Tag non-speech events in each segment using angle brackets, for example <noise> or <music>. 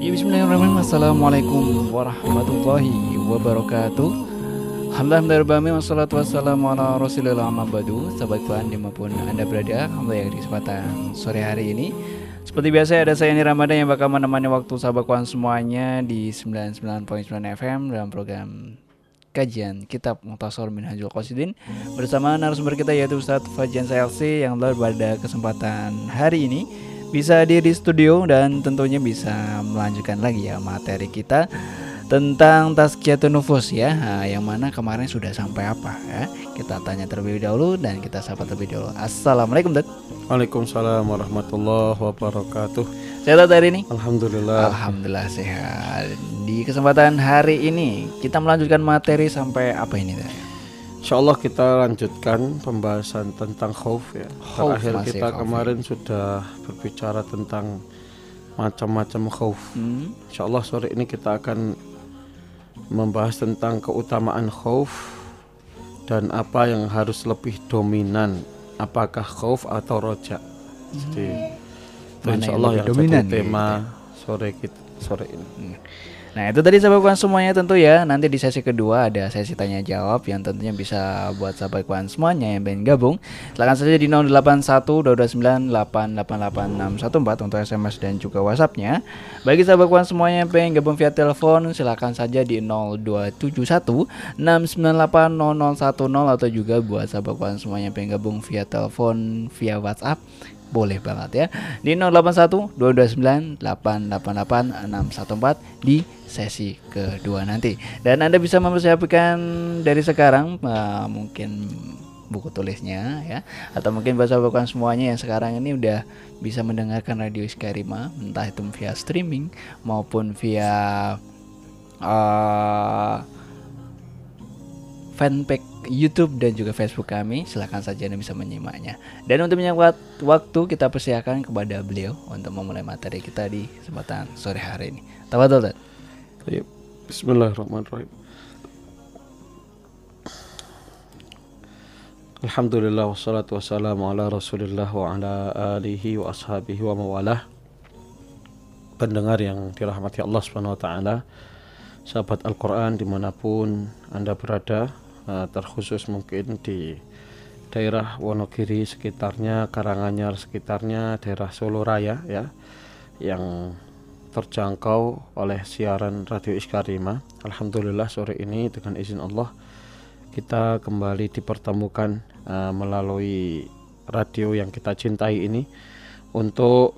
Ya bismillahirrahmanirrahim. Assalamualaikum warahmatullahi wabarakatuh. Alhamdulillah wassalatu wassalamu ala rasulillah amma badu. Sahabat Tuhan di mana pun anda berada Alhamdulillah di kesempatan sore hari ini. Seperti biasa ada saya ini Ramadan yang bakal menemani waktu sahabat Tuhan semuanya Di 99.9 FM dalam program kajian kitab Muhtasar Minhajul Qasidin. Bersama narasumber kita yaitu Ustadz Fajan SLC yang telah pada kesempatan hari ini bisa hadir di studio dan tentunya bisa melanjutkan lagi ya materi kita tentang tazkiyatun nufus ya. Nah, yang mana kemarin sudah sampai apa ya? Kita tanya terlebih dahulu dan kita sapa terlebih dahulu. Assalamualaikum Dad. Waalaikumsalam warahmatullahi wabarakatuh. Sehat hari ini? Alhamdulillah. Alhamdulillah sehat. Di kesempatan hari ini kita melanjutkan materi sampai apa ini Dad? Insya Allah kita lanjutkan pembahasan tentang khauf ya. Khauf Terakhir masih kita khauf. kemarin sudah berbicara tentang macam-macam khauf. Hmm? Insya Allah sore ini kita akan membahas tentang keutamaan khauf dan apa yang harus lebih dominan. Apakah khauf atau roja? Jadi itu Mana insya yang Allah yang dominan jadi gitu tema sore kita sore ini. Nah itu tadi sahabat kawan semuanya tentu ya. Nanti di sesi kedua ada sesi tanya jawab Yang tentunya bisa buat sahabat kawan semuanya yang pengen gabung. Silahkan saja di 081229888614 Untuk SMS dan juga Whatsappnya. Bagi sahabat kawan semuanya yang pengen gabung via telepon Silahkan saja di 0271698010 Atau juga buat sahabat kawan semuanya yang pengen gabung via telepon via Whatsapp boleh banget ya. Di 081 229 888 614 di sesi kedua nanti. Dan anda bisa mempersiapkan dari sekarang eh, mungkin buku tulisnya ya atau mungkin bahasa bukan semuanya yang sekarang ini udah bisa mendengarkan radio Iskarima entah itu via streaming maupun via eh, fanpage YouTube dan juga Facebook kami. Silahkan saja Anda bisa menyimaknya. Dan untuk menyambut waktu kita persilakan kepada beliau untuk memulai materi kita di kesempatan sore hari ini. Tafadhol, Ustaz. Baik. Bismillahirrahmanirrahim. Alhamdulillah wassalatu wassalamu ala rasulillah wa ala alihi wa ashabihi wa mawalah Pendengar yang dirahmati Allah subhanahu wa ta'ala Sahabat Al-Quran di mana pun anda berada Terkhusus mungkin di daerah Wonogiri sekitarnya Karanganyar sekitarnya daerah Solo Raya ya Yang terjangkau oleh siaran Radio Iskarima. Alhamdulillah sore ini dengan izin Allah kita kembali dipertemukan uh, melalui radio yang kita cintai ini untuk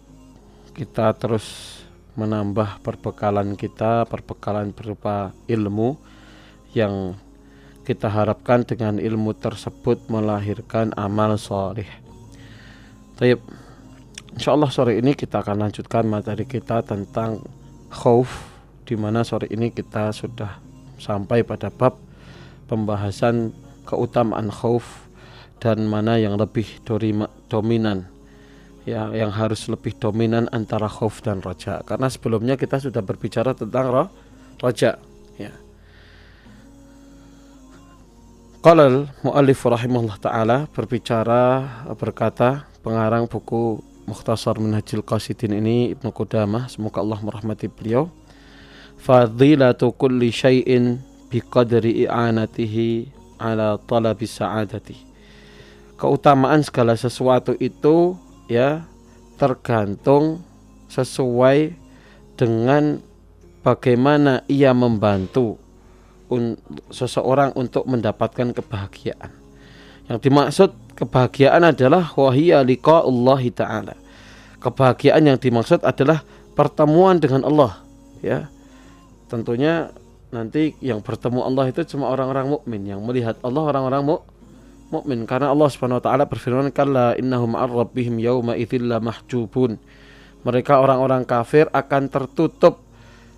kita terus menambah perbekalan kita, perbekalan berupa ilmu yang kita harapkan dengan ilmu tersebut melahirkan amal soleh. Taib. Insya Allah sore ini kita akan lanjutkan materi kita tentang khauf di mana sore ini kita sudah sampai pada bab pembahasan keutamaan khauf dan mana yang lebih dominan ya yang harus lebih dominan antara khauf dan roja karena sebelumnya kita sudah berbicara tentang ro roja Qala muallif rahimahullah taala berbicara berkata pengarang buku Mukhtasar Minhajul Qasidin ini Ibnu Qudamah semoga Allah merahmati beliau. Fadilatu kulli syai'in biqadri i'anatihi ala talabi sa'adati. Keutamaan segala sesuatu itu ya tergantung sesuai dengan bagaimana ia membantu un- seseorang untuk mendapatkan kebahagiaan yang dimaksud kebahagiaan adalah wahiyya Allah taala. Kebahagiaan yang dimaksud adalah pertemuan dengan Allah, ya. Tentunya nanti yang bertemu Allah itu cuma orang-orang mukmin yang melihat Allah orang-orang mu mukmin karena Allah Subhanahu wa taala berfirman kalla innahum ar rabbihim yauma idzil mahjubun. Mereka orang-orang kafir akan tertutup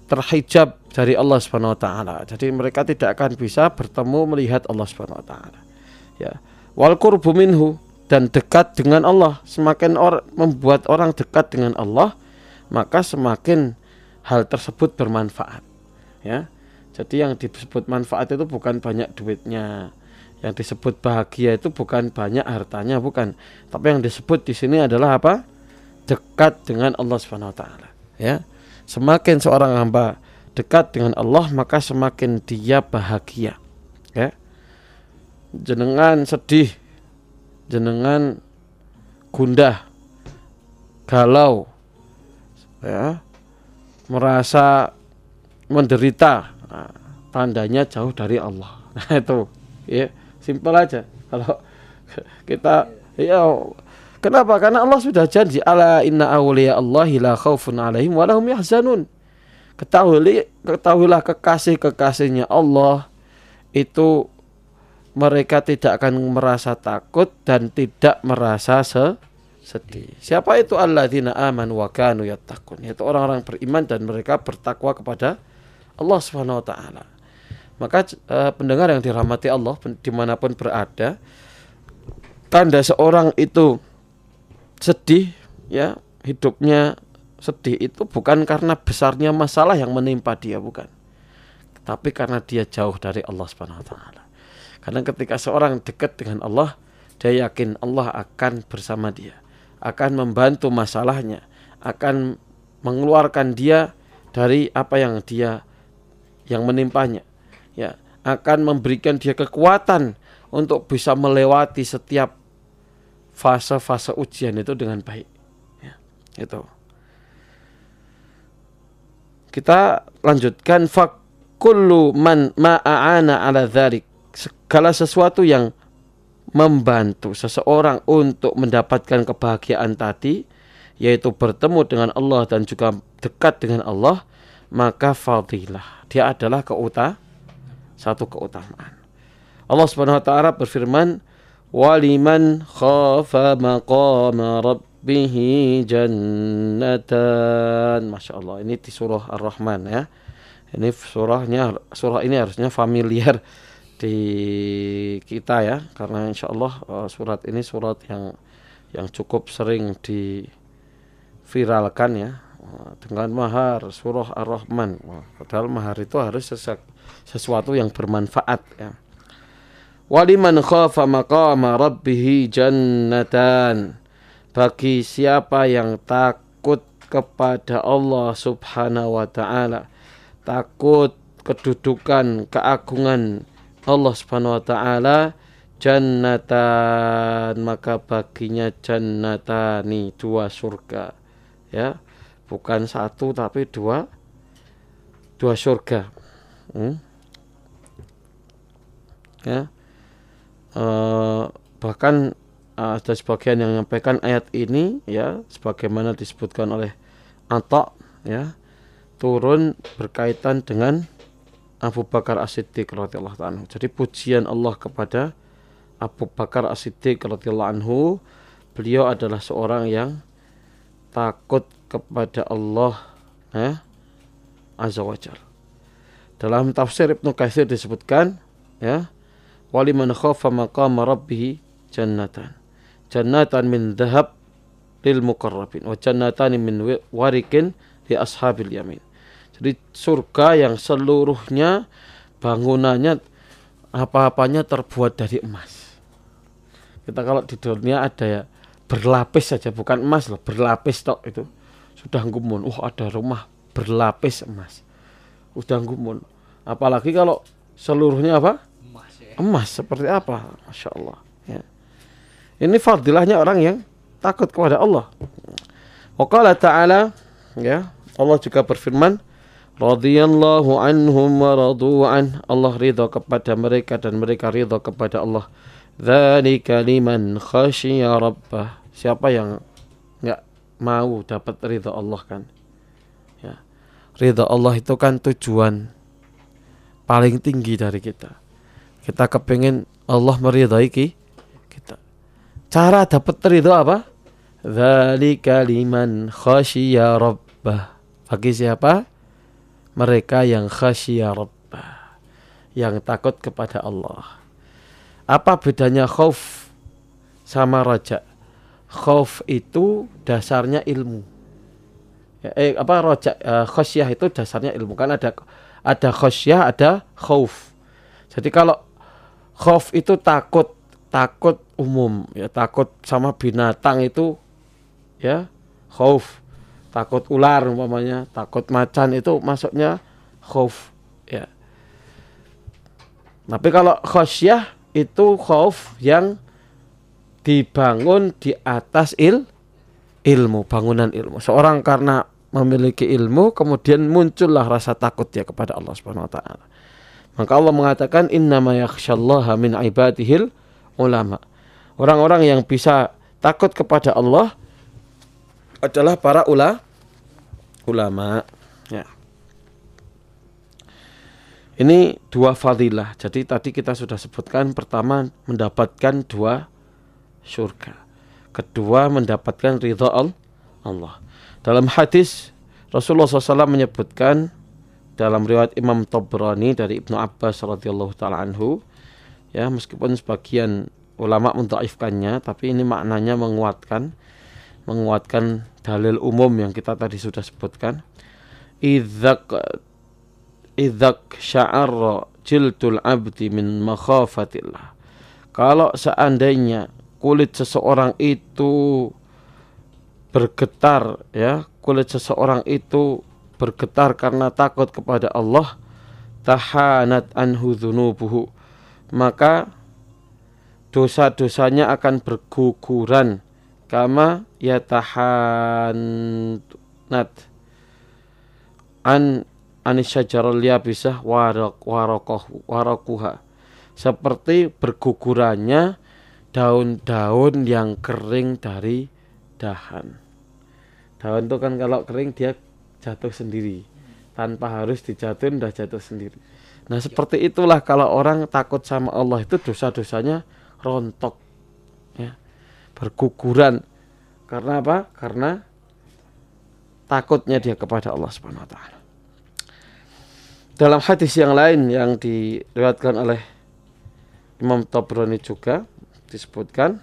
terhijab dari Allah Subhanahu wa taala. Jadi mereka tidak akan bisa bertemu melihat Allah Subhanahu wa taala. Ya. Wal qurbu minhu dan dekat dengan Allah. Semakin or membuat orang dekat dengan Allah maka semakin hal tersebut bermanfaat. Ya. Jadi yang disebut manfaat itu bukan banyak duitnya. Yang disebut bahagia itu bukan banyak hartanya bukan. Tapi yang disebut di sini adalah apa? Dekat dengan Allah Subhanahu wa taala. Ya. Semakin seorang hamba dekat dengan Allah maka semakin dia bahagia. Ya. Jenengan sedih jenengan gundah galau ya. Merasa menderita nah, tandanya jauh dari Allah. Nah itu. Ya simpel aja. Kalau kita ya kenapa? Karena Allah sudah janji ala inna awliya Allah la khaufun alaihim wa lahum yahzanun ketahui ketahuilah kekasih kekasihnya Allah itu mereka tidak akan merasa takut dan tidak merasa se sedih. Siapa itu alladzina aman wa kanu yattaqun? Yaitu orang-orang beriman dan mereka bertakwa kepada Allah Subhanahu wa taala. Maka uh, pendengar yang dirahmati Allah di mana pun berada, tanda seorang itu sedih, ya hidupnya sedih itu bukan karena besarnya masalah yang menimpa dia, bukan, tapi karena dia jauh dari Allah Subhanahu wa taala. Karena ketika seorang dekat dengan Allah, dia yakin Allah akan bersama dia, akan membantu masalahnya, akan mengeluarkan dia dari apa yang dia yang menimpanya. Ya, akan memberikan dia kekuatan untuk bisa melewati setiap fase-fase ujian itu dengan baik. Ya, itu. Kita lanjutkan fakullu man ma'ana ala dzalik segala sesuatu yang membantu seseorang untuk mendapatkan kebahagiaan tadi yaitu bertemu dengan Allah dan juga dekat dengan Allah maka fadilah. Dia adalah keuta satu keutamaan. Allah Subhanahu wa taala berfirman waliman khafa maqama rabbih jannatan Masya Allah ini di surah Ar-Rahman ya. Ini surahnya surah ini harusnya familiar <laughs> di kita ya. Karena insya Allah uh, surat ini surat yang yang cukup sering diviralkan ya. Dengan mahar surah ar-rahman. Padahal mahar itu harus sesuatu yang bermanfaat ya. Waliman khafa maqama rabbih jannatan bagi siapa yang takut kepada Allah subhanahu wa ta'ala takut kedudukan keagungan Allah Subhanahu wa taala jannatan maka baginya jannatani dua surga. Ya bukan satu tapi dua dua surga. Hmm? ya. Uh, bahkan uh, ada sebagian yang menyampaikan ayat ini ya sebagaimana disebutkan oleh Atta ya turun berkaitan dengan Abu Bakar As-Siddiq radhiyallahu anhu. Jadi pujian Allah kepada Abu Bakar As-Siddiq radhiyallahu anhu, beliau adalah seorang yang takut kepada Allah eh, azza wajal. Dalam tafsir Ibnu Katsir disebutkan ya, waliman khafa maqama rabbih jannatan. Jannatan min dhahab lil muqarrabin wa jannatan min warikin li ashabil yamin. Jadi surga yang seluruhnya bangunannya apa-apanya terbuat dari emas. Kita kalau di dunia ada ya berlapis saja bukan emas loh, berlapis tok itu. Sudah gumun. Oh, ada rumah berlapis emas. Sudah gumun. Apalagi kalau seluruhnya apa? Emas, ya. emas seperti apa? Masya Allah. Ini fadilahnya orang yang takut kepada Allah. Wakala ta'ala ya Allah juga berfirman radhiyallahu anhum wa radu an. Allah ridha kepada mereka dan mereka ridha kepada Allah. Dzalika liman khasyiya rabbah. Siapa yang enggak mau dapat ridha Allah kan? Ya. Ridha Allah itu kan tujuan paling tinggi dari kita. Kita kepingin Allah meridhai kita cara dapat ridha apa? Dzalika liman khasyiya rabbah. Bagi siapa? Mereka yang khasyia rabbah yang takut kepada Allah. Apa bedanya khauf sama raja? Khauf itu dasarnya ilmu. Eh apa raja khasyah itu dasarnya ilmu. Kan ada ada khasyah ada khauf. Jadi kalau khauf itu takut takut umum ya takut sama binatang itu ya khauf takut ular umpamanya, takut macan itu masuknya khauf ya. Tapi kalau khosyah itu khauf yang dibangun di atas il ilmu, bangunan ilmu. Seorang karena memiliki ilmu kemudian muncullah rasa takut dia kepada Allah Subhanahu wa taala. Maka Allah mengatakan innama yakhsyallaha min ibadihil ulama. Orang-orang yang bisa takut kepada Allah adalah para ula, ulama. Ya. Ini dua fadilah. Jadi tadi kita sudah sebutkan pertama mendapatkan dua surga. Kedua mendapatkan ridha Allah. Dalam hadis Rasulullah SAW menyebutkan dalam riwayat Imam Tabrani dari Ibnu Abbas radhiyallahu taala anhu ya meskipun sebagian ulama mentaifkannya tapi ini maknanya menguatkan menguatkan dalil umum yang kita tadi sudah sebutkan idzak idzak sya'arra jildul abdi min makhafatillah. Kalau seandainya kulit seseorang itu bergetar ya, kulit seseorang itu bergetar karena takut kepada Allah, tahanat anhu dzunubuhu. Maka dosa-dosanya akan berguguran. Kama yatahanat an anisyajarul yabisah warak warakoh warakuha seperti bergugurannya daun-daun yang kering dari dahan. Daun itu kan kalau kering dia jatuh sendiri. Tanpa harus dijatuhin udah jatuh sendiri nah seperti itulah kalau orang takut sama Allah itu dosa-dosanya rontok ya berguguran. Karena apa? Karena takutnya dia kepada Allah Subhanahu wa taala. Dalam hadis yang lain yang diriwayatkan oleh Imam Tabrani juga disebutkan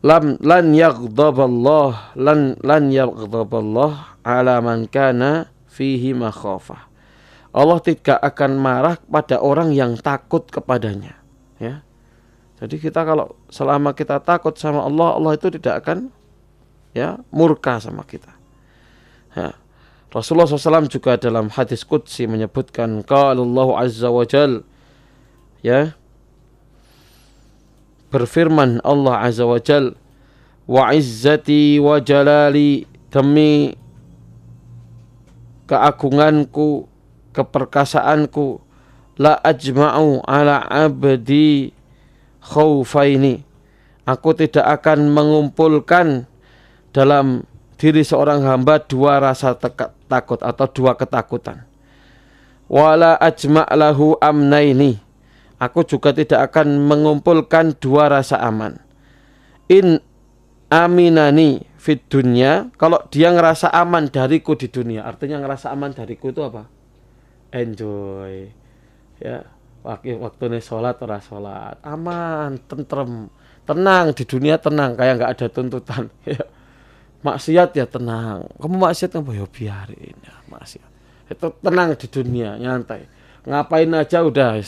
lam lan yaghdaballah lan lan yaghdaballah ala man kana fihi makhafah. Allah tidak akan marah pada orang yang takut kepadanya, ya. Jadi kita kalau selama kita takut sama Allah, Allah itu tidak akan ya murka sama kita. Ya. Rasulullah SAW juga dalam hadis Qudsi menyebutkan kalau Allah Azza wa Jal ya berfirman Allah Azza wa Jal wa izzati wa jalali demi keagunganku keperkasaanku la ajma'u ala abdi khaufaini aku tidak akan mengumpulkan dalam diri seorang hamba dua rasa takut atau dua ketakutan. Wala ajma' lahu amnaini. Aku juga tidak akan mengumpulkan dua rasa aman. In aminani fit dunya. Kalau dia ngerasa aman dariku di dunia. Artinya ngerasa aman dariku itu apa? Enjoy. Ya. Waktu waktu sholat ora sholat. Aman, tentrem. Tenang di dunia tenang. Kayak nggak ada tuntutan. <laughs> Ya maksiat ya tenang kamu maksiat kamu ya biarin ya maksiat itu tenang di dunia nyantai ngapain aja udah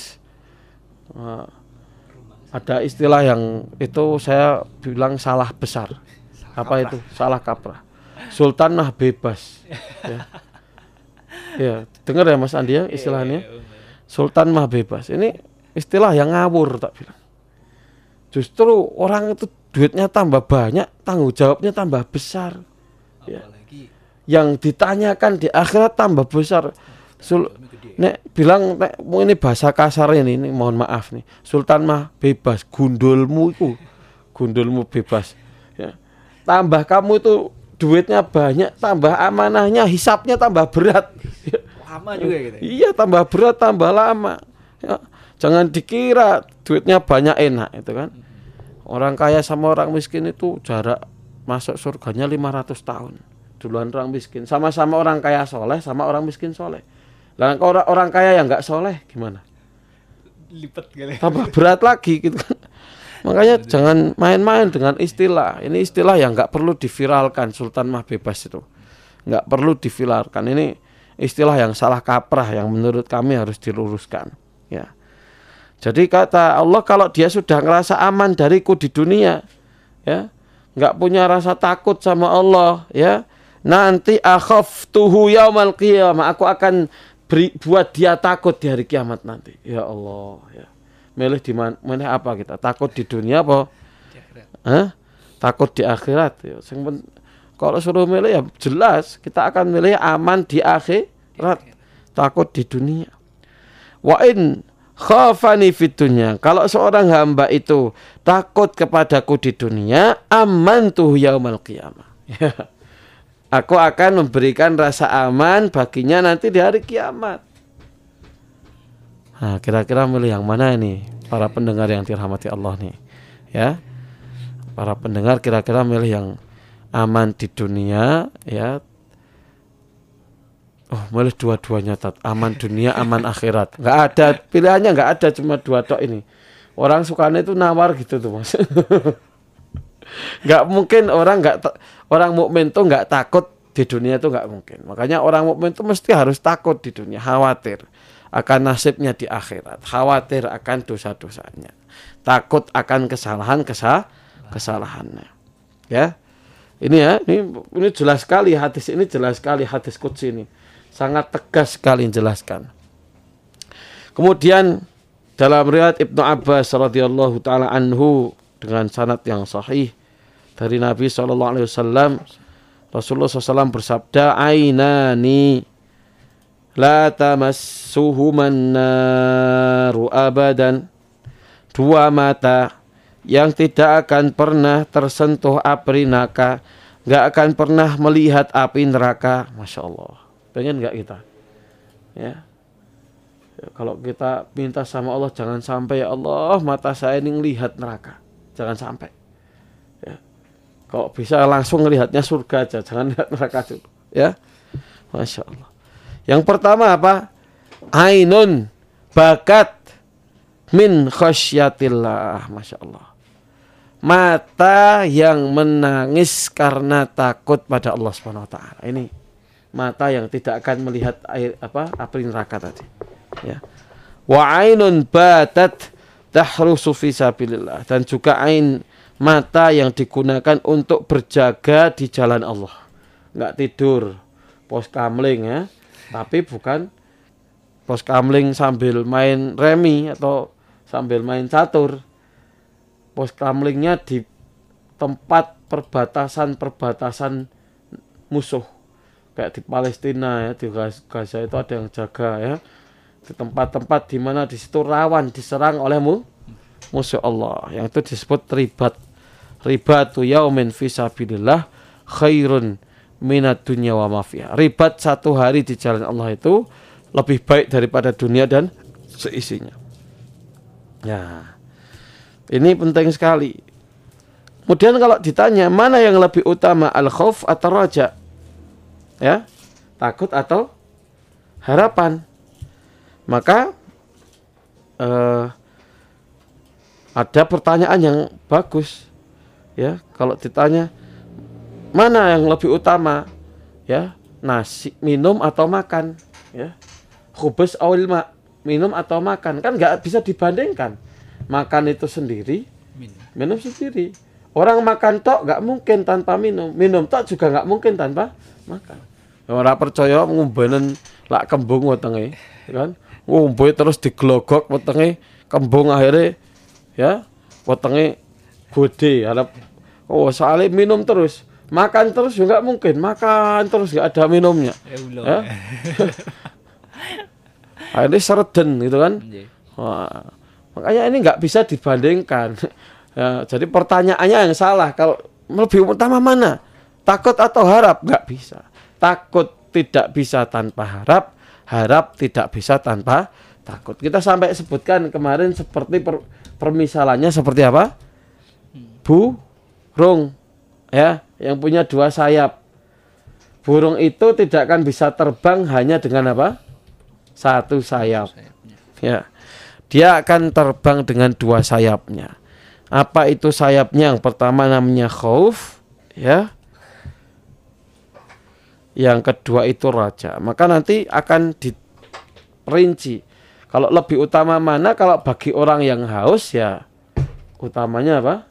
ada istilah yang itu saya bilang salah besar apa kaprah. itu salah kaprah sultan mah bebas <laughs> ya. ya dengar ya mas Andi ya iya, istilahnya iya, sultan mah bebas ini istilah yang ngawur tak bilang justru orang itu duitnya tambah banyak, tanggung jawabnya tambah besar. Ya. Yang ditanyakan di akhirat tambah besar. Sul nek bilang nek ini bahasa kasar ini, ini mohon maaf nih. Sultan mah bebas, gundulmu itu gundulmu bebas. Ya. Tambah kamu itu duitnya banyak, tambah amanahnya, hisapnya tambah berat. Lama juga gitu. Ya? Iya, tambah berat, tambah lama. Ya. Jangan dikira duitnya banyak enak itu kan. Orang kaya sama orang miskin itu jarak masuk surganya 500 tahun. Duluan orang miskin. Sama-sama orang kaya soleh, sama orang miskin soleh. Lah orang orang kaya yang nggak soleh gimana? Lipat kali. Tambah berat lagi gitu kan. Makanya jangan main-main dengan istilah. Ini istilah yang nggak perlu diviralkan. Sultan mah bebas itu. Nggak perlu diviralkan. Ini istilah yang salah kaprah yang menurut kami harus diluruskan. Ya. Jadi kata Allah kalau dia sudah ngerasa aman dariku di dunia, ya nggak punya rasa takut sama Allah, ya, nanti tuhu yaumal qiyamah, aku akan beri, buat dia takut di hari kiamat nanti. Ya Allah, ya. Milih di mana? Milih apa kita? Takut di dunia apa? Hah? Takut di akhirat. Ya. Kalau suruh milih ya jelas kita akan milih aman di akhirat, takut di dunia. Wa in khafani fit dunya. Kalau seorang hamba itu takut kepadaku di dunia, aman tuh yaumal qiyamah. <laughs> Aku akan memberikan rasa aman baginya nanti di hari kiamat. Nah, kira-kira milih yang mana ini para pendengar yang dirahmati Allah nih? Ya. Para pendengar kira-kira milih yang aman di dunia ya Oh, malah dua-duanya tat. Aman dunia, aman akhirat. Enggak ada pilihannya, enggak ada cuma dua tok ini. Orang sukanya itu nawar gitu tuh, Mas. <laughs> Enggak mungkin orang enggak orang mukmin tuh enggak takut di dunia itu enggak mungkin. Makanya orang mukmin itu mesti harus takut di dunia, khawatir akan nasibnya di akhirat, khawatir akan dosa-dosanya. Takut akan kesalahan kesal kesalahannya. Ya. Ini ya, ini, ini jelas sekali hadis ini jelas sekali hadis kudsi ini. Sangat tegas sekali menjelaskan. Kemudian dalam riwayat Ibnu Abbas radhiyallahu taala anhu dengan sanad yang sahih dari Nabi wasallam Rasulullah SAW bersabda ainani la tamassuhuman naru abadan dua mata yang tidak akan pernah tersentuh api neraka, nggak akan pernah melihat api neraka, masya Allah. Pengen nggak kita? Ya. Kalau kita minta sama Allah jangan sampai ya Allah mata saya ini melihat neraka, jangan sampai. Ya. Kalau bisa langsung melihatnya surga aja, jangan lihat neraka dulu. Ya, masya Allah. Yang pertama apa? Ainun bakat min khasyatillah, masya Allah mata yang menangis karena takut pada Allah Subhanahu wa taala. Ini mata yang tidak akan melihat air apa api neraka tadi. Ya. Wa ainun batat tahrusu fi sabilillah dan juga ain mata yang digunakan untuk berjaga di jalan Allah. Enggak tidur pos kamling ya, tapi bukan pos kamling sambil main remi atau sambil main catur. Pos kamlingnya di tempat perbatasan-perbatasan musuh. Kayak di Palestina ya di Gaza itu ada yang jaga ya. Di tempat-tempat di mana di situ rawan diserang oleh musuh Allah. Yang itu disebut ribat. Ribatu yaumin fisabilillah khairun minat dunia wa mafia ribat satu hari di jalan Allah itu lebih baik daripada dunia dan seisinya ya ini penting sekali. Kemudian kalau ditanya mana yang lebih utama al khauf atau raja? Ya, takut atau harapan? Maka eh, ada pertanyaan yang bagus. Ya, kalau ditanya mana yang lebih utama? Ya, nasi, minum atau makan? Ya, khubus awil mak, minum atau makan? Kan nggak bisa dibandingkan makan itu sendiri, minum, minum sendiri. Orang makan tok nggak mungkin tanpa minum, minum tok juga nggak mungkin tanpa makan. Orang percaya ngumbenen lak kembung wetenge, kan? Ngumbe terus diglogok wetenge kembung akhirnya ya wetenge gede harap oh soalnya minum terus makan terus juga mungkin makan terus nggak ada minumnya ya, <laughs> akhirnya sereden gitu kan Wah, Makanya ini nggak bisa dibandingkan. ya, jadi pertanyaannya yang salah. Kalau lebih utama mana? Takut atau harap? Nggak bisa. Takut tidak bisa tanpa harap. Harap tidak bisa tanpa takut. Kita sampai sebutkan kemarin seperti per, permisalannya seperti apa? Burung ya, yang punya dua sayap. Burung itu tidak akan bisa terbang hanya dengan apa? Satu sayap. Ya dia akan terbang dengan dua sayapnya. Apa itu sayapnya? Yang pertama namanya khauf, ya. Yang kedua itu raja. Maka nanti akan diperinci. Kalau lebih utama mana? Kalau bagi orang yang haus ya utamanya apa?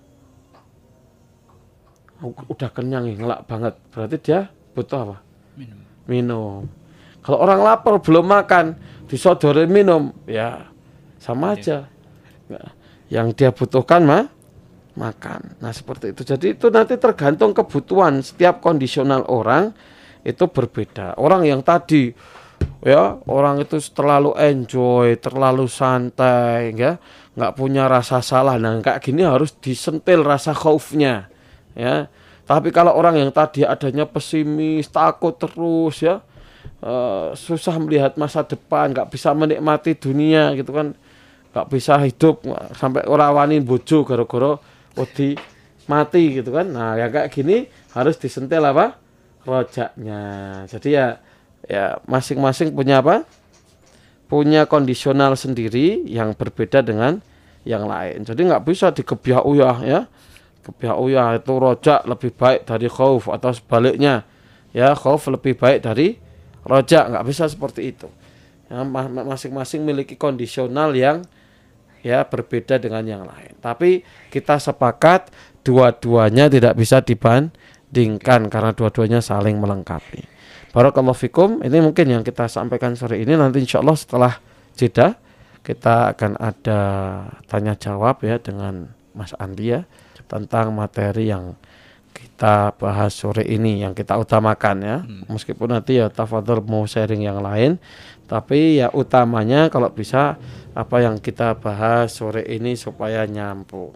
Udah kenyang nih, ngelak banget. Berarti dia butuh apa? Minum. Minum. Kalau orang lapar belum makan, disodori minum, ya sama aja. Ya, Yang dia butuhkan mah makan. Nah seperti itu. Jadi itu nanti tergantung kebutuhan setiap kondisional orang itu berbeda. Orang yang tadi ya orang itu terlalu enjoy, terlalu santai, ya nggak punya rasa salah. Nah kayak gini harus disentil rasa khaufnya, ya. Tapi kalau orang yang tadi adanya pesimis, takut terus, ya eh, susah melihat masa depan, nggak bisa menikmati dunia gitu kan, nggak bisa hidup sampai orang wani bojo gara-gara wedi mati gitu kan. Nah yang kayak gini harus disentil apa? Rojaknya. Jadi ya ya masing-masing punya apa? Punya kondisional sendiri yang berbeda dengan yang lain. Jadi nggak bisa dikebiah uyah ya. Kebiah uyah itu rojak lebih baik dari khauf atau sebaliknya. Ya, khauf lebih baik dari rojak, nggak bisa seperti itu. Ya, ma- ma- masing-masing memiliki kondisional yang ya berbeda dengan yang lain. Tapi kita sepakat dua-duanya tidak bisa dibandingkan karena dua-duanya saling melengkapi. Barakallahu fikum. Ini mungkin yang kita sampaikan sore ini nanti insya Allah setelah jeda kita akan ada tanya jawab ya dengan Mas Andi ya tentang materi yang kita bahas sore ini yang kita utamakan ya. Meskipun nanti ya tafadhol mau sharing yang lain tapi ya utamanya kalau bisa apa yang kita bahas sore ini supaya nyambung.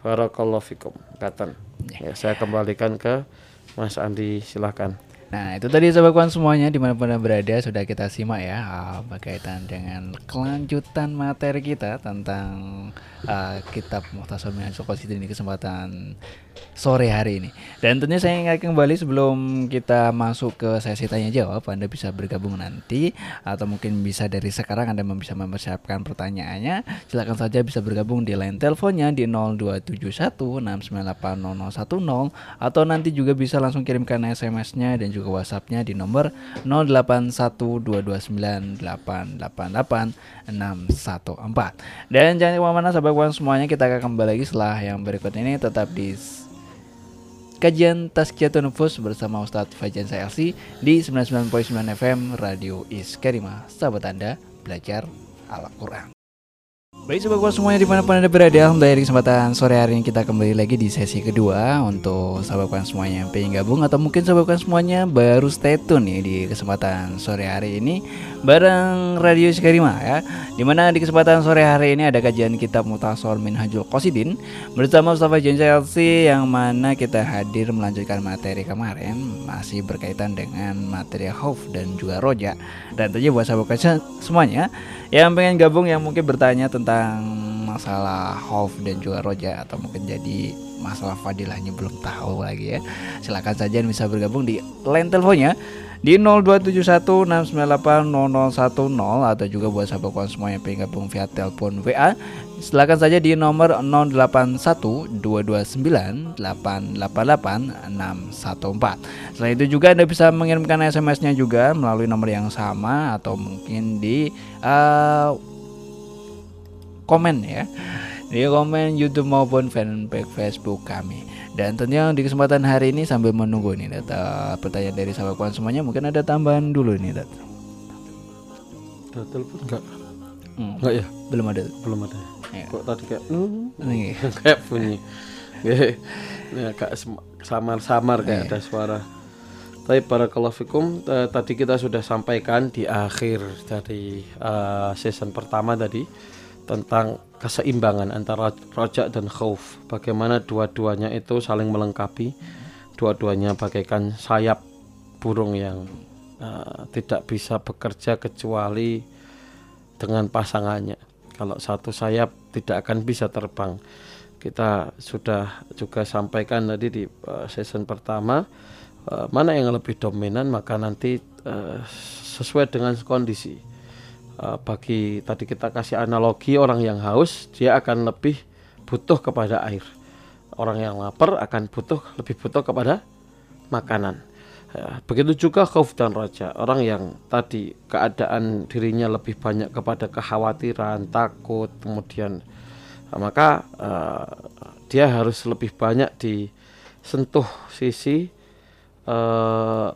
Barakallahu fikum. Katan. Ya, saya kembalikan ke Mas Andi silahkan. Nah itu tadi sobat kawan semuanya di mana pun anda berada sudah kita simak ya ah, berkaitan dengan kelanjutan materi kita tentang ah, kitab Muhtasar Minhajul Qasidin di kesempatan sore hari ini. Dan tentunya saya ingat kembali sebelum kita masuk ke sesi tanya jawab Anda bisa bergabung nanti atau mungkin bisa dari sekarang Anda bisa mempersiapkan pertanyaannya. Silakan saja bisa bergabung di line teleponnya di 02716980010 atau nanti juga bisa langsung kirimkan SMS-nya dan juga WhatsApp-nya di nomor 081229888614. Dan jangan ke mana-mana kawan semuanya kita akan kembali lagi setelah yang berikut ini tetap di kajian Tazkiyatun Nufus bersama Ustadz Fajan Saelsi di 99.9 FM Radio Iskarima. Sahabat Anda belajar Al-Quran. Baik sobat kuat semuanya di mana pun anda berada di kesempatan sore hari ini kita kembali lagi di sesi kedua Untuk sahabat kawan semuanya yang pengen gabung Atau mungkin sahabat kawan semuanya baru stay tune nih di kesempatan sore hari ini Bareng Radio Sikarima ya. Di mana di kesempatan sore hari ini ada kajian kitab Mutasor Minhajul Qasidin Bersama Mustafa Chelsea yang mana kita hadir melanjutkan materi kemarin. Masih berkaitan dengan materi Khauf dan juga Roja Dan tentunya buat sahabat semuanya yang pengen gabung yang mungkin bertanya tentang masalah Khauf dan juga Roja atau mungkin jadi masalah fadilahnya belum tahu lagi ya. Silakan saja bisa bergabung di line teleponnya di 02716980010 atau juga buat sahabat kawan semua yang pengen gabung via telepon WA silakan saja di nomor 081229888614 Selain itu juga Anda bisa mengirimkan SMS-nya juga melalui nomor yang sama atau mungkin di eh, komen ya di komen YouTube maupun fanpage Facebook kami. Dan tentunya di kesempatan hari ini sambil menunggu nih data pertanyaan dari sahabat kawan semuanya mungkin ada tambahan dulu nih dat. Ada telepon enggak? Hmm, Enggak ya? belum ada. Belum ada. Ya. Kok tadi kayak hmm, Nih. <laughs> kayak bunyi. Nggih. Ini agak sem- samar-samar kayak Iya. ada suara. Tapi barakallahu fikum eh, tadi kita sudah sampaikan di akhir dari eh, season pertama tadi tentang keseimbangan antara rojak dan khauf. Bagaimana dua-duanya itu saling melengkapi. Dua-duanya bagaikan sayap burung yang eh, tidak bisa bekerja kecuali dengan pasangannya. Kalau satu sayap tidak akan bisa terbang. Kita sudah juga sampaikan tadi di eh, season pertama eh, mana yang lebih dominan maka nanti eh, sesuai dengan kondisi. Eh, bagi tadi kita kasih analogi orang yang haus dia akan lebih butuh kepada air. Orang yang lapar akan butuh lebih butuh kepada makanan. Ya, begitu juga khauf dan raja. Orang yang tadi keadaan dirinya lebih banyak kepada kekhawatiran, takut, kemudian eh, maka eh, dia harus lebih banyak sentuh sisi uh,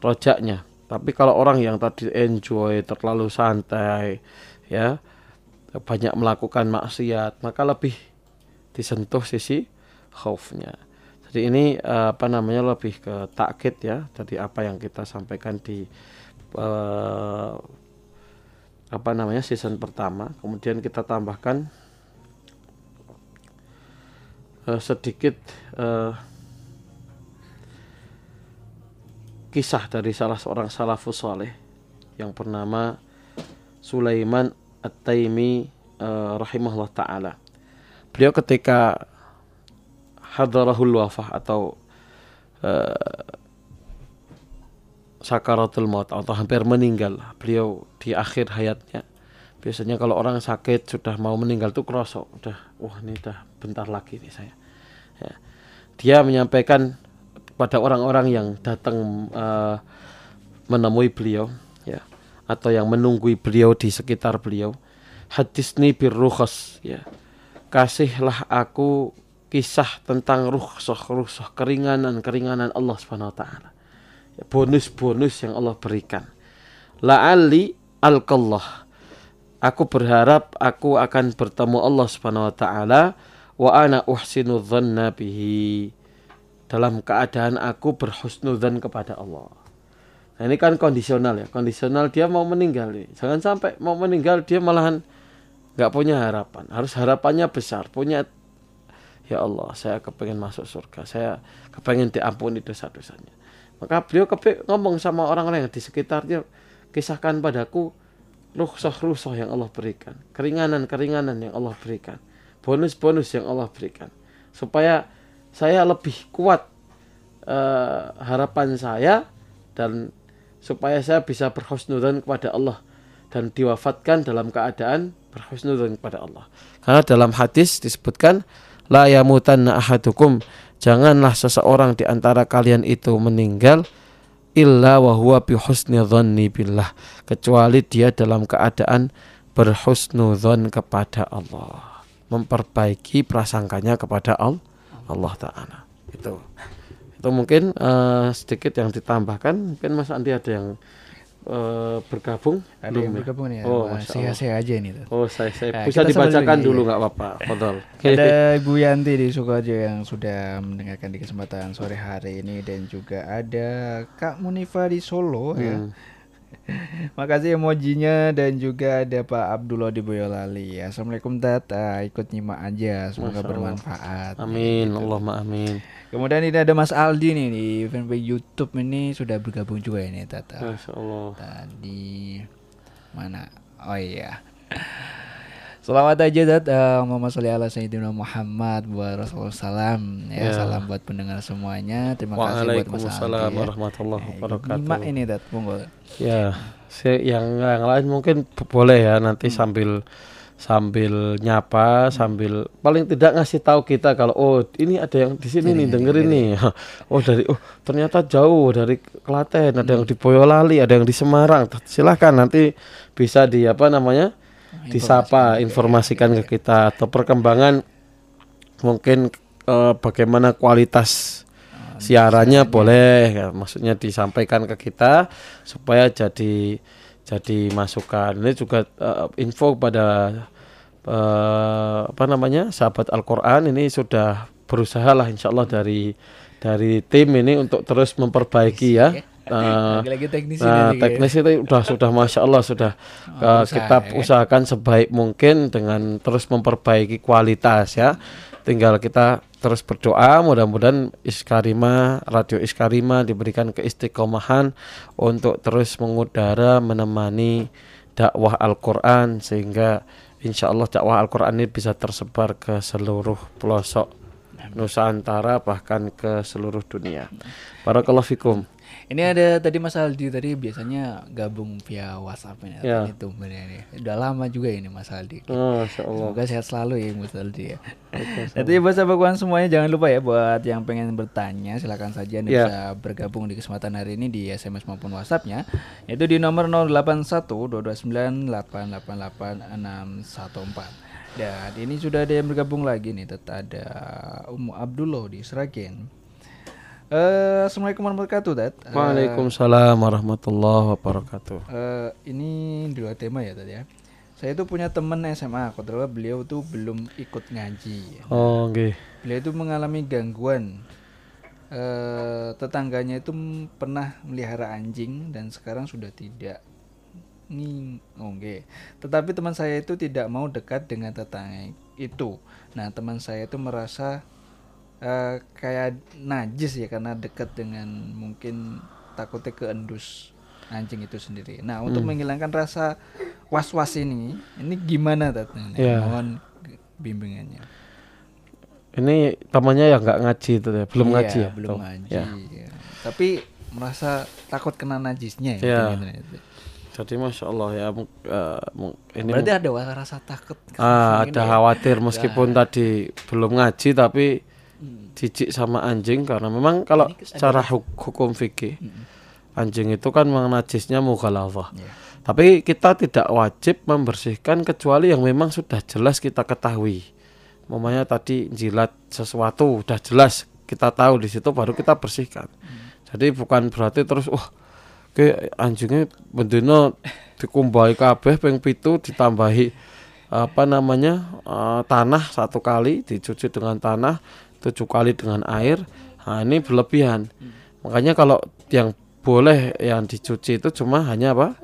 rojaknya. Tapi kalau orang yang tadi enjoy, terlalu santai, ya banyak melakukan maksiat, maka lebih disentuh sisi khaufnya. Jadi ini uh, apa namanya lebih ke takkit ya. Tadi apa yang kita sampaikan di uh, apa namanya season pertama. Kemudian kita tambahkan uh, sedikit uh, kisah dari salah seorang salafus saleh yang bernama Sulaiman At-Taimi uh, rahimahullah taala. Beliau ketika hadarahul wafah atau uh, sakaratul maut atau hampir meninggal beliau di akhir hayatnya biasanya kalau orang sakit sudah mau meninggal tuh kerosok udah wah ini udah bentar lagi nih saya ya. dia menyampaikan pada orang-orang yang datang uh, menemui beliau ya atau yang menunggu beliau di sekitar beliau. Hadisni birrukhas ya. Kasihlah aku kisah tentang rukhsah keringanan keringanan Allah Subhanahu wa taala. Ya, bonus-bonus yang Allah berikan. La'ali alqallah aku berharap aku akan bertemu Allah Subhanahu wa taala. Wa ana uhsinu dhanna bihi dalam keadaan aku berhusnudzan kepada Allah. Nah, ini kan kondisional ya. Kondisional dia mau meninggal nih. Jangan sampai mau meninggal dia malahan nggak punya harapan. Harus harapannya besar. Punya ya Allah, saya kepengen masuk surga. Saya kepengen diampuni dosa-dosanya. Maka beliau kepe ngomong sama orang-orang yang di sekitarnya, kisahkan padaku rukhsah-rukhsah yang Allah berikan, keringanan-keringanan yang Allah berikan, bonus-bonus yang Allah berikan, supaya saya lebih kuat uh, harapan saya dan supaya saya bisa berhusnudzan kepada Allah dan diwafatkan dalam keadaan berhusnudzan kepada Allah. Karena dalam hadis disebutkan la yamutanna ahadukum janganlah seseorang di antara kalian itu meninggal illa wa huwa bi billah kecuali dia dalam keadaan berhusnudzon kepada Allah memperbaiki prasangkanya kepada Allah Allah Taala. Itu itu mungkin uh, sedikit yang ditambahkan. Mungkin Mas Andi ada yang uh, bergabung? Ada belum yang ya? bergabung ya? Oh saya saya aja ini tuh. oh saya saya nah, bisa dibacakan dulu nggak apa-apa Fadol. Ada <laughs> Ibu Yanti di Sukoharjo yang sudah mendengarkan di kesempatan sore hari ini dan juga ada Kak Munifa di Solo ya. hmm. ya Makasih emojinya dan juga ada Pak Abdullah di Boyolali. Assalamualaikum Tat, uh, ikut nyimak aja, semoga bermanfaat. Amin, gitu. Allahumma amin. Kemudian ini ada Mas Aldi nih di fanpage YouTube ini sudah bergabung juga ini Tata. Masya Allah. Tadi mana? Oh iya. Selamat aja dat Muhammad Salli ala Sayyidina Muhammad buat Rasulullah salam ya, ya. salam buat pendengar semuanya. Terima kasih buat Mas Waalaikumsalam ya. warahmatullahi ya, wabarakatuh. Nyimak ini dat monggo. Ya, yang yang lain mungkin boleh ya nanti hmm. sambil sambil nyapa sambil paling tidak ngasih tahu kita kalau oh ini ada yang di sini nih dengerin nih <laughs> oh dari oh ternyata jauh dari Klaten ada hmm. yang di Boyolali ada yang di Semarang silahkan nanti bisa di apa namanya disapa informasikan ke kita. atau perkembangan mungkin uh, bagaimana kualitas ah, siarannya boleh ya, maksudnya disampaikan ke kita supaya jadi jadi masukan. Ini juga uh, info pada uh, apa namanya sahabat Al-Qur'an ini sudah berusaha lah insyaallah dari dari tim ini untuk terus memperbaiki ya Uh, lagi teknis nah, teknis itu sudah sudah masya Allah sudah oh, uh, kita ya. usahakan sebaik mungkin dengan terus memperbaiki kualitas ya. Tinggal kita terus berdoa mudah-mudahan Iskarima Radio Iskarima diberikan keistiqomahan untuk terus mengudara menemani dakwah Al-Qur'an sehingga insya Allah dakwah Al-Qur'an ini bisa tersebar ke seluruh pelosok Nusantara bahkan ke seluruh dunia. Barakallahu fikum. Ini ada tadi Mas Aldi tadi biasanya gabung via WhatsApp ini ya. itu ini. Udah lama juga ini Mas Aldi. Oh. Semoga sehat selalu ya Mas Aldi ya. Jadi buat sahabat semuanya jangan lupa ya buat yang pengen bertanya silakan saja Anda ya. bisa bergabung di kesempatan hari ini di SMS maupun WhatsAppnya yaitu di nomor 081 229 Dan ini sudah ada yang bergabung lagi nih, tetap ada Ummu Abdullah di Sragen. Eh, Assalamualaikum warahmatullahi wabarakatuh, Dad. Eh, Waalaikumsalam warahmatullahi wabarakatuh. eh, ini dua tema ya, Dad ya. Saya itu punya teman SMA, kebetulan beliau tuh belum ikut ngaji. Oh, nggih. Beliau itu mengalami gangguan. Eh, tetangganya itu pernah melihara anjing dan sekarang sudah tidak. Nih, oke. Tetapi teman saya itu tidak mau dekat dengan tetangga itu. Nah, teman saya itu merasa eh, kayak najis ya karena dekat dengan mungkin takutnya keendus anjing itu sendiri. Nah, untuk menghilangkan rasa was-was ini, ini gimana Tat? Ini Ya. Mohon bimbingannya. Ini temannya yang nggak ngaji itu ya, belum Iya, ngaji ya? belum Tuh, ngaji. ya. ya. Tapi merasa takut kena najisnya Iya. intinya itu. Jadi masya Allah ya, mu- ini Berarti ada rasa takut. Mungkin ada ya. khawatir meskipun tadi belum ngaji tapi jijik sama anjing karena memang kalau secara huk- hukum fikih anjing itu kan najisnya mughaladzah. Iya. Tapi kita tidak wajib membersihkan kecuali yang memang sudah jelas kita ketahui. Mamanya tadi jilat sesuatu udah jelas kita tahu di situ baru kita bersihkan. Jadi bukan berarti terus wah ke anjingnya bendino dikumbai kabeh ping pitu ditambahi apa namanya eh, tanah satu kali dicuci dengan tanah tujuh kali dengan air. Nah ini berlebihan. Makanya kalau yang boleh yang dicuci itu cuma hanya apa?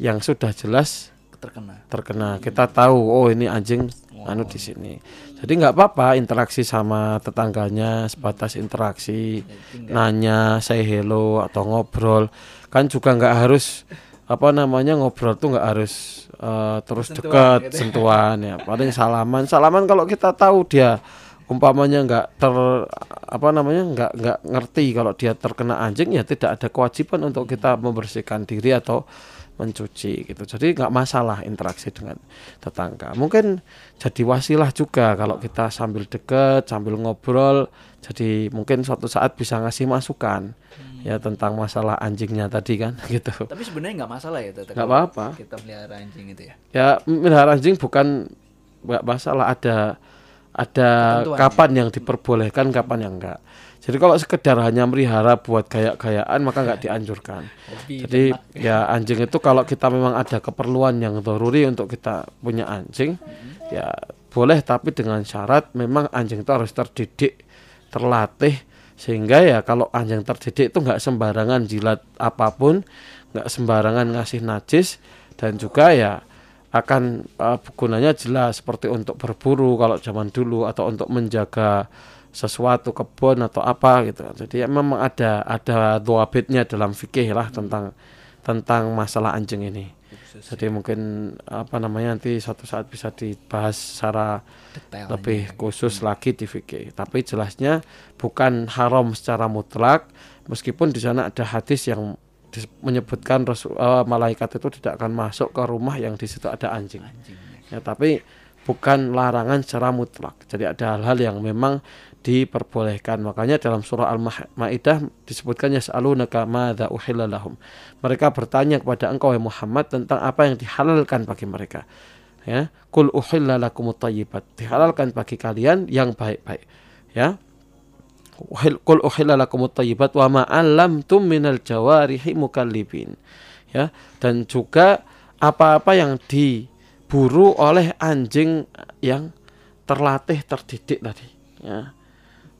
Yang sudah jelas terkena. terkena. Kita tahu oh ini anjing anu di sini. Jadi nggak apa-apa interaksi sama tetangganya sebatas interaksi nanya say hello atau ngobrol kan juga nggak harus apa namanya ngobrol tuh nggak harus eh, terus Sentuhan dekat gitu ya. sentuhan ya. Paling salaman. Salaman kalau kita tahu dia umpamanya nggak ter apa namanya nggak nggak ngerti kalau dia terkena anjing ya tidak ada kewajiban untuk kita membersihkan diri atau mencuci gitu. Jadi nggak masalah interaksi dengan tetangga. Mungkin jadi wasilah juga kalau kita sambil deket sambil ngobrol jadi mungkin suatu saat bisa ngasih masukan ya tentang masalah anjingnya tadi kan <laughs> gitu. Tapi sebenarnya nggak masalah ya, nggak apa-apa. Kita melihara anjing itu ya. ya melihara anjing bukan nggak masalah ada ada Ketentuannya. kapan yang diperbolehkan kapan yang enggak jadi kalau sekedar hanya melihara buat gaya-gayaan maka nggak dianjurkan. Jadi ya anjing itu kalau kita memang ada keperluan yang doruri untuk kita punya anjing ya boleh tapi dengan syarat memang anjing itu harus terdidik terlatih sehingga ya kalau anjing terdidik itu nggak sembarangan jilat apa pun nggak sembarangan ngasih najis dan juga ya akan eh, gunanya jelas seperti untuk berburu kalau zaman dulu atau untuk menjaga sesuatu kebun atau apa gitu jadi ya memang ada ada doabitnya dalam fikih lah tentang tentang masalah anjing ini jadi mungkin apa namanya nanti suatu saat bisa dibahas secara detail. lebih khusus lagi di fikih tapi jelasnya bukan haram secara mutlak meskipun di sana ada hadis yang menyebutkan Rasul, eh, malaikat itu tidak akan masuk ke rumah yang di situ ada anjing. Anjing. ya tapi bukan larangan secara mutlak. Jadi ada hal-hal yang memang diperbolehkan. Makanya dalam surah al-maidah disebutkan yas'alunaka madza uhilla lahum. Mereka bertanya kepada engkau ya Muhammad tentang apa yang dihalalkan bagi mereka? Ya kul uhilla lakumut thayyibat dihalalkan bagi kalian yang baik-baik. Ya kul uhilla lakumut thayyibat wa ma 'allamtum minal jawarihi mukallibin. Ya dan juga apa-apa yang diburu oleh anjing yang terlatih terdidik tadi. Ya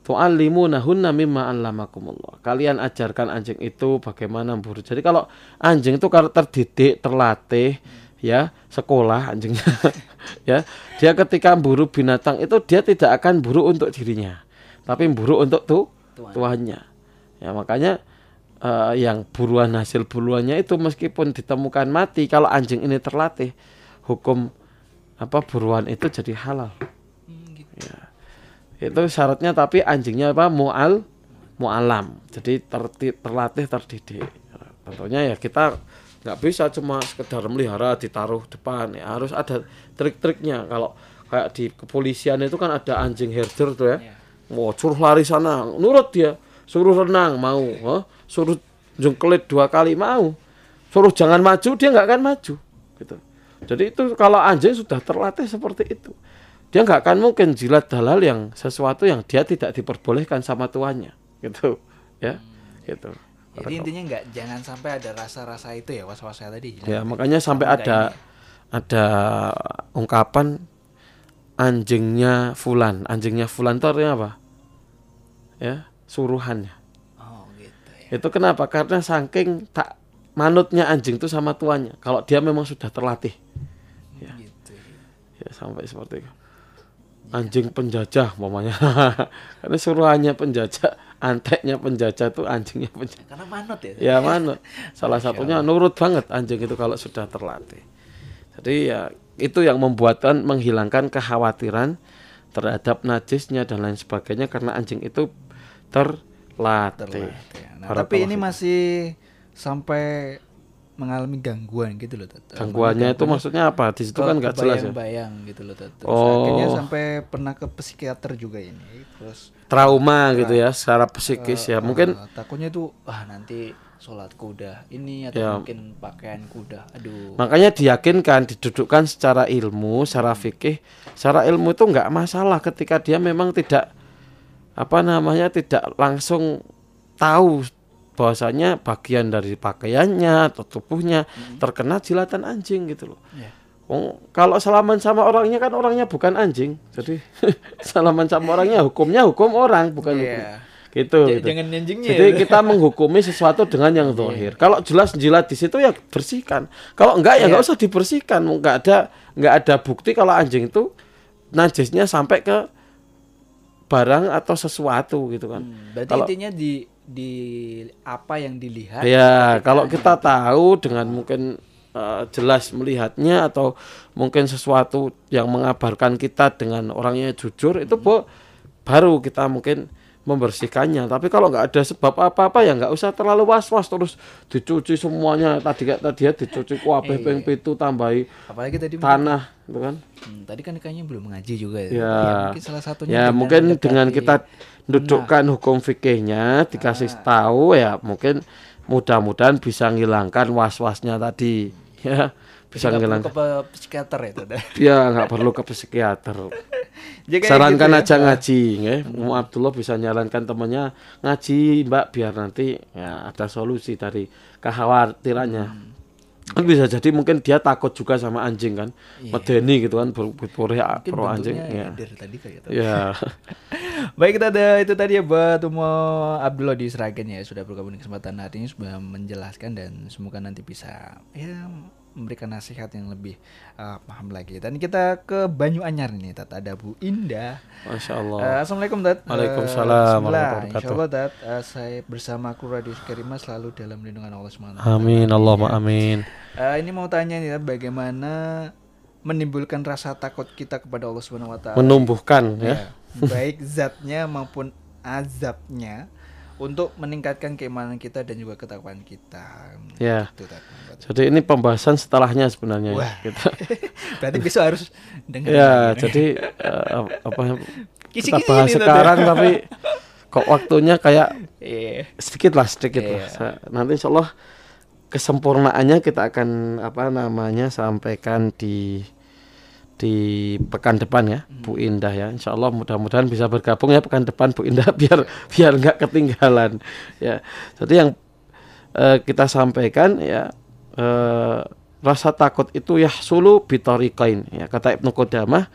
tu'allimunahunna mimma 'allamakumullah. Kalian ajarkan anjing itu bagaimana memburu jadi kalau anjing itu kalau terdidik terlatih ya sekolah anjingnya <laughs> ya dia ketika buru binatang itu dia tidak akan buru untuk dirinya tapi buru untuk tuh Tuan. tuannya. Ya makanya eh, yang buruan hasil buruannya itu meskipun ditemukan mati kalau anjing ini terlatih hukum apa buruan itu jadi halal. Hmm, gitu. Itu syaratnya tapi anjingnya apa? Mual mualam. Jadi terti, terlatih terdidik. Tentunya ya kita nggak bisa cuma sekedar melihara ditaruh depan. Ya harus ada trik-triknya. Kalau kayak di kepolisian itu kan ada anjing herder tuh ya. Mau suruh lari sana. Nurut dia. Suruh renang mau. Huh? suruh jengkelit dua kali mau. Suruh jangan maju dia nggak akan maju. Gitu. Jadi itu kalau anjing sudah terlatih seperti itu dia nggak akan mungkin jilat halal yang sesuatu yang dia tidak diperbolehkan sama tuannya. Gitu ya. Gitu. Jadi intinya nggak jangan sampai ada rasa-rasa itu ya was-wasnya tadi. ya makanya sampai ada ada ungkapan anjingnya fulan. Anjingnya fulan itu artinya apa? Ya suruhannya. Oh gitu ya. itu kenapa? Karena saking tak manutnya anjing itu sama tuannya. Kalau dia memang sudah terlatih. Ya. Gitu. ya sampai seperti itu anjing penjajah umpamanya. <laughs> Karena suruhannya penjajah anteknya penjajah itu anjingnya penjajah. Karena manut ya. ya manut. Salah satunya nurut banget anjing itu kalau sudah terlatih. Jadi ya itu yang membuatkan menghilangkan kekhawatiran terhadap najisnya dan lain sebagainya karena anjing itu terlatih, Terlatih. Nah, tapi ini masih sampai mengalami gangguan gitu loh. Tat. gangguannya itu maksudnya apa di situ kan nggak jelas ya Bayang gitu loh. Tat. Terus Oh. akhirnya sampai pernah ke psikiater juga ini. Terus trauma gitu ya secara psikis ya mungkin eh, takutnya tuh ah nanti sholatku udah ini atau Ya. mungkin pakaianku udah aduh. Makanya diyakinkan, didudukkan secara ilmu, secara fikih, secara ilmu itu nggak masalah ketika dia memang tidak apa namanya tidak langsung tahu bahwasanya bagian dari pakaiannya atau tubuhnya terkena jilatan anjing gitu loh. Ya. Wong, kalau salaman sama orangnya kan orangnya bukan anjing, jadi <laughs> salaman sama orangnya hukumnya hukum orang bukan hukum Iya. gitu. J- gitu. Jangan anjingnya. Jadi ya. kita menghukumi sesuatu dengan yang zahir. Kalau jelas jilat di situ ya bersihkan. Kalau enggak ya Iya. enggak usah dibersihkan. Enggak ada enggak ada bukti kalau anjing itu najisnya sampai ke barang atau sesuatu gitu kan. Hmm, berarti Kalau- intinya di di apa yang dilihat. Ya, kalau kita tahu dengan mungkin eh, jelas melihatnya atau mungkin sesuatu yang mengabarkan kita dengan orangnya jujur itu bo- baru kita mungkin membersihkannya. Tapi kalau nggak ada sebab apa-apa ya nggak usah terlalu was-was terus dicuci semuanya. Tadi kayak tadi ya dicuci kuabe Iya. ping pitu tambahi Apalagi tadi tanah, gitu kan? Hmm, tadi kan kayaknya belum mengaji juga ya. Ya. mungkin salah satunya Ya dengan mungkin dengan kita dudukkan hukum fikihnya dikasih tahu ya mungkin mudah-mudahan bisa menghilangkan was-wasnya tadi ya bisa menghilangkan ke psikiater ya Tat. ya nggak perlu ke psikiater <laughs> sarankan gitu ya. aja ngaji ya Mu Abdullah bisa nyarankan temannya ngaji mbak biar nanti ya ada solusi dari kekhawatirannya Hmm. kan bisa jadi mungkin dia takut juga sama anjing kan medeni gitu kan ber- berpura Iya. Mungkin pro anjing ya Eder tadi kayak gitu. ya <laughs> Baik kita ada itu tadi ya buat Umo Abdullah di Seragen ya sudah bergabung di kesempatan hari ini sudah menjelaskan dan semoga nanti bisa ya memberikan nasihat yang lebih uh, paham lagi. Dan kita ke Banyu Anyar nih Tat ada Bu Indah. masya Allah Eh, Assalamualaikum Tat. Eh, Waalaikumsalam warahmatullahi wabarakatuh. Insyaallah Tat eh, saya bersama kru Radio Sukarima selalu dalam lindungan Allah SWT. Amin Allahumma amin. Eh, ini mau tanya nih Tat, bagaimana menimbulkan rasa takut kita kepada Allah Subhanahu wa taala. Menumbuhkan ya. Ya, baik zatnya maupun azabnya untuk meningkatkan keimanan kita dan juga ketakwaan kita. Ya. Itu Tat. Jadi ini pembahasan setelahnya sebenarnya ya. Wah. Kita, <laughs> Berarti besok harus dengar. ya, jadi eh, apa kita Kisi-kisi bahas ini, Tat. sekarang tapi kok waktunya kayak Iya. sedikit lah sedikit lah. Iya. Nanti insya Allah kesempurnaannya kita akan apa namanya sampaikan di di pekan depan ya Bu Indah ya. Insya Allah mudah-mudahan bisa bergabung ya pekan depan Bu Indah <laughs> biar biar nggak ketinggalan ya. Jadi yang eh, kita sampaikan ya eh, rasa takut itu ya sulu bitorikain ya. Kata Ibnu Qudamah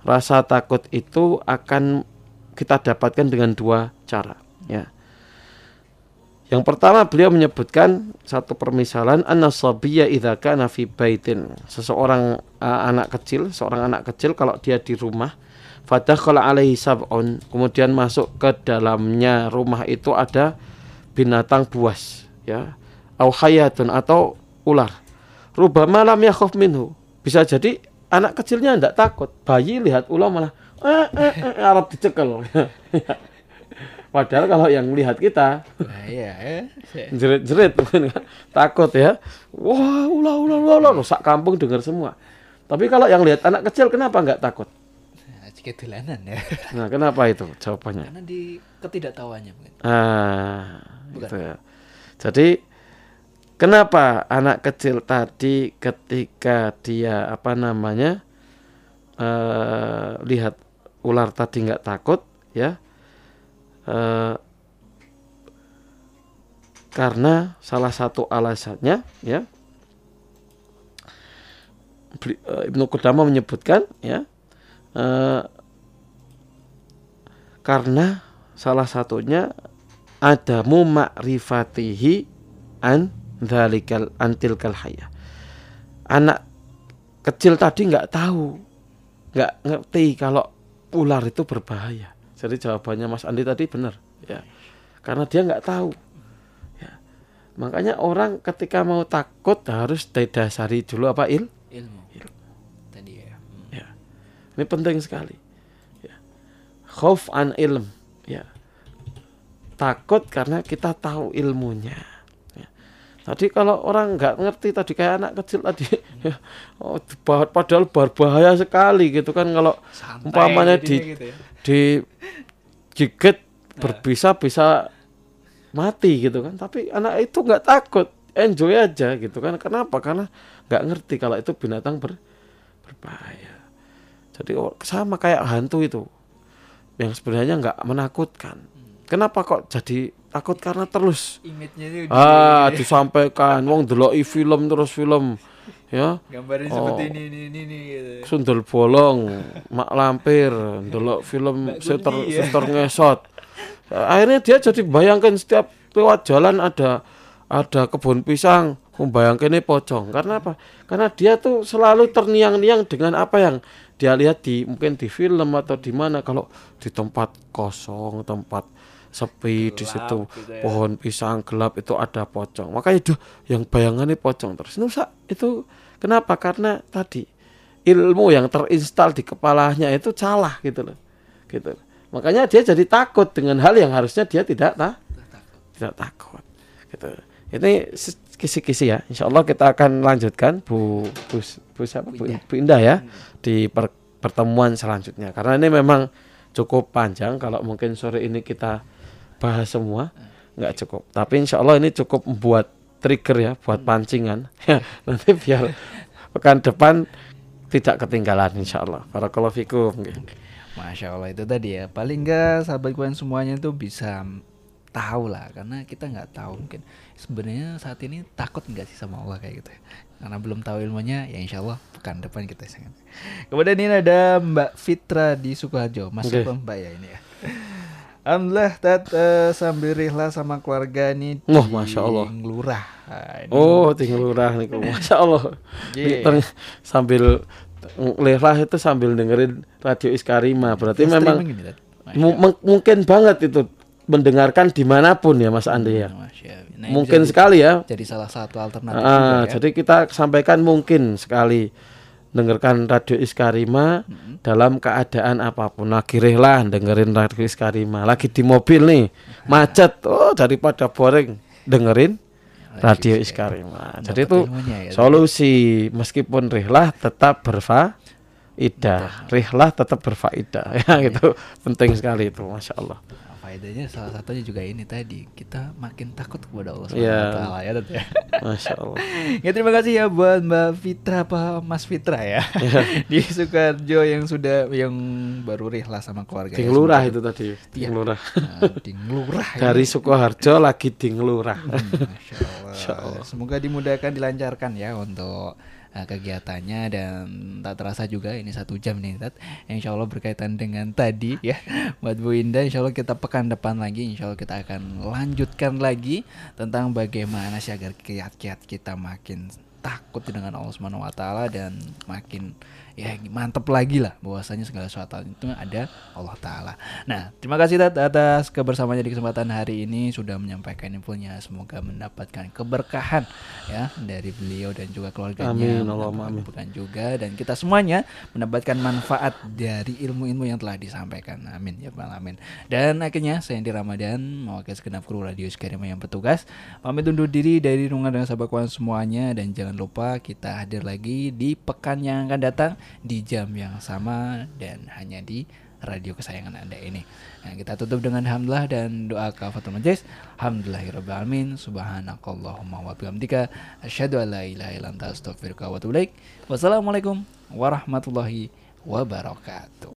rasa takut itu akan kita dapatkan dengan dua cara ya yang pertama beliau menyebutkan satu permisalan anna sabiyya idza kana fi baitin. Seseorang uh, anak kecil, seorang anak kecil kalau dia di rumah fadakhala alaihi sab'un, kemudian masuk ke dalamnya rumah itu ada binatang buas ya. Au hayatun atau ular. Rubama lam yakhaf minhu. Bisa jadi anak kecilnya tidak takut. Bayi lihat ular malah eh, eh, eh, Arab dicekel. <laughs> Padahal kalau yang lihat kita Nah, iya ya. jerit-jerit <laughs> takut ya wah ulah ulah ulah ulah sak kampung dengar semua tapi kalau yang lihat anak kecil kenapa nggak takut Nah, jika dolanan ya. nah kenapa itu jawabannya Karena di ketidaktahuannya mungkin. ah Bukan. gitu ya jadi kenapa anak kecil tadi ketika dia apa namanya eh lihat ular tadi nggak takut ya eh karena salah satu alasannya ya eh, Ibnu Qudamah menyebutkan ya eh, karena salah satunya ada mumakrifatihi an dzalikal antil kalhaya. Anak kecil tadi nggak tahu, nggak ngerti kalau ular itu berbahaya. Jadi jawabannya Mas Andi tadi benar, ya. Karena dia nggak tahu. Ya. Makanya orang ketika mau takut harus didasari dulu apa il? Ilmu. Ilmu. Tadi ya. Hmm. Ya. Ini penting sekali. Ya. Khauf an ilm, ya. Takut karena kita tahu ilmunya. Ya. Tadi kalau orang nggak ngerti tadi kayak anak kecil tadi, ya, oh, padahal berbahaya sekali gitu kan kalau Santai umpamanya di gitu ya. Di gigit berbisa bisa mati gitu kan. Tapi anak itu nggak takut enjoy aja gitu kan. Kenapa? Karena nggak ngerti kalau itu binatang ber, berbahaya. Jadi sama kayak hantu itu yang sebenarnya nggak menakutkan. Kenapa kok jadi takut? Karena terus. Ah di- disampaikan wong deloki film terus film ya gambarin Oh. seperti ini ini ini, ini gitu. sundel bolong, mak lampir, ndelok film Gundi ya. suter ngesot. Akhirnya dia jadi bayangkan setiap lewat jalan ada ada kebun pisang, membayangkan ini pocong. Karena apa? Karena dia tuh selalu terniang-niang dengan apa yang dia lihat di mungkin di film atau di mana kalau di tempat kosong, tempat sepi di Gelap situ gitu ya. pohon pisang gelap itu ada pocong. Makanya itu yang bayangannya pocong terus. Nusa itu kenapa? Karena tadi ilmu yang terinstal di kepalanya itu salah gitu loh. Gitu. Makanya dia jadi takut dengan hal yang harusnya dia tidak ta- tidak takut. Gitu. Ini kisi-kisi ya. Insya Allah kita akan lanjutkan Bu Bu, Bu siapa? Bu, Bu Indah ya di per- pertemuan selanjutnya. Karena ini memang cukup panjang. Kalau mungkin sore ini kita bahas semua nggak cukup. Tapi insya Allah ini cukup membuat trigger ya, buat pancingan. <laughs> Ya, nanti biar pekan depan tidak ketinggalan insya Allah. Barakallahu fikum. Masya Allah itu tadi ya paling enggak sahabat kalian semuanya tuh bisa tahu lah karena kita nggak tahu mungkin sebenarnya saat ini takut nggak sih sama Allah kayak gitu ya karena belum tahu ilmunya ya insya Allah pekan depan kita sangat kemudian ini ada Mbak Fitra di Sukoharjo masuk ke Mbak ya ini ya Alhamdulillah tat eh, sambil rihla sama keluarga nih Wah, di Masya Allah. Ini Oh, tinggal lurah nih, masya Allah. Iya. Ter- sambil lirah itu sambil dengerin radio Iskarima. Berarti memang mungkin banget itu mendengarkan di mana pun ya Mas Andi ya. Allah. Nah, mungkin bisa sekali ya. jadi salah satu alternatif Ah, juga ya. Jadi kita sampaikan mungkin sekali dengarkan radio Iskarima dalam keadaan apa pun. Lagi rela dengerin radio Iskarima, lagi di mobil nih, <laughs> macet. Oh, daripada boring dengerin radio Iskarima. Jadi itu ya, solusi meskipun rihlah tetap berfaedah. Rihlah tetap berfaedah. <laughs> Ya gitu. Penting sekali itu, Masya Allah. Faedahnya salah satunya juga ini tadi kita makin takut kepada Allah Iya. Subhanahu wa taala ya Tat, ya. Masya Allah. <laughs> ya terima kasih ya buat Mbak Fitra apa Mas Fitra ya Iya. <laughs> di Sukarjo yang sudah yang baru rihlah sama keluarga. Ya. Ngelurah Semoga- itu tadi. Di Iya. Ngelurah. Nah, di Ngelurah <laughs> ya. Dari Sukoharjo lagi di Ngelurah. Hmm, Masya Allah. Masya Allah. Semoga dimudahkan dilancarkan ya untuk uh, kegiatannya dan tak terasa juga ini satu jam nih Tat. Insya Allah berkaitan dengan tadi ya buat Bu Indah Insya Allah kita pekan depan lagi Insya Allah kita akan lanjutkan lagi tentang bagaimana sih agar kiat-kiat kita makin takut dengan Allah Subhanahu wa taala dan makin ya mantep lagi lah bahwasanya segala sesuatu itu ada Allah taala. Nah, terima kasih Tat atas kebersamaannya di kesempatan hari ini sudah menyampaikan infonya. Semoga mendapatkan keberkahan ya dari beliau dan juga keluarganya. Amin, Allahumma amin. Bukan juga dan kita semuanya mendapatkan manfaat dari ilmu-ilmu yang telah disampaikan. Amin ya Rabbal alamin. Dan akhirnya saya Andi Ramadan mewakili segenap kru Radio Sekarima yang bertugas pamit undur diri dari rungan dengan sahabat kawan semuanya dan jangan lupa kita hadir lagi di pekan yang akan datang di jam yang sama dan hanya di radio kesayangan Anda ini. Nah, kita tutup dengan hamdalah dan doa kafatul majelis. Alhamdulillahirabbil Subhanakallahumma wa bihamdika asyhadu an la ilaha illa anta astaghfiruka wa atubu. Wassalamualaikum warahmatullahi wabarakatuh.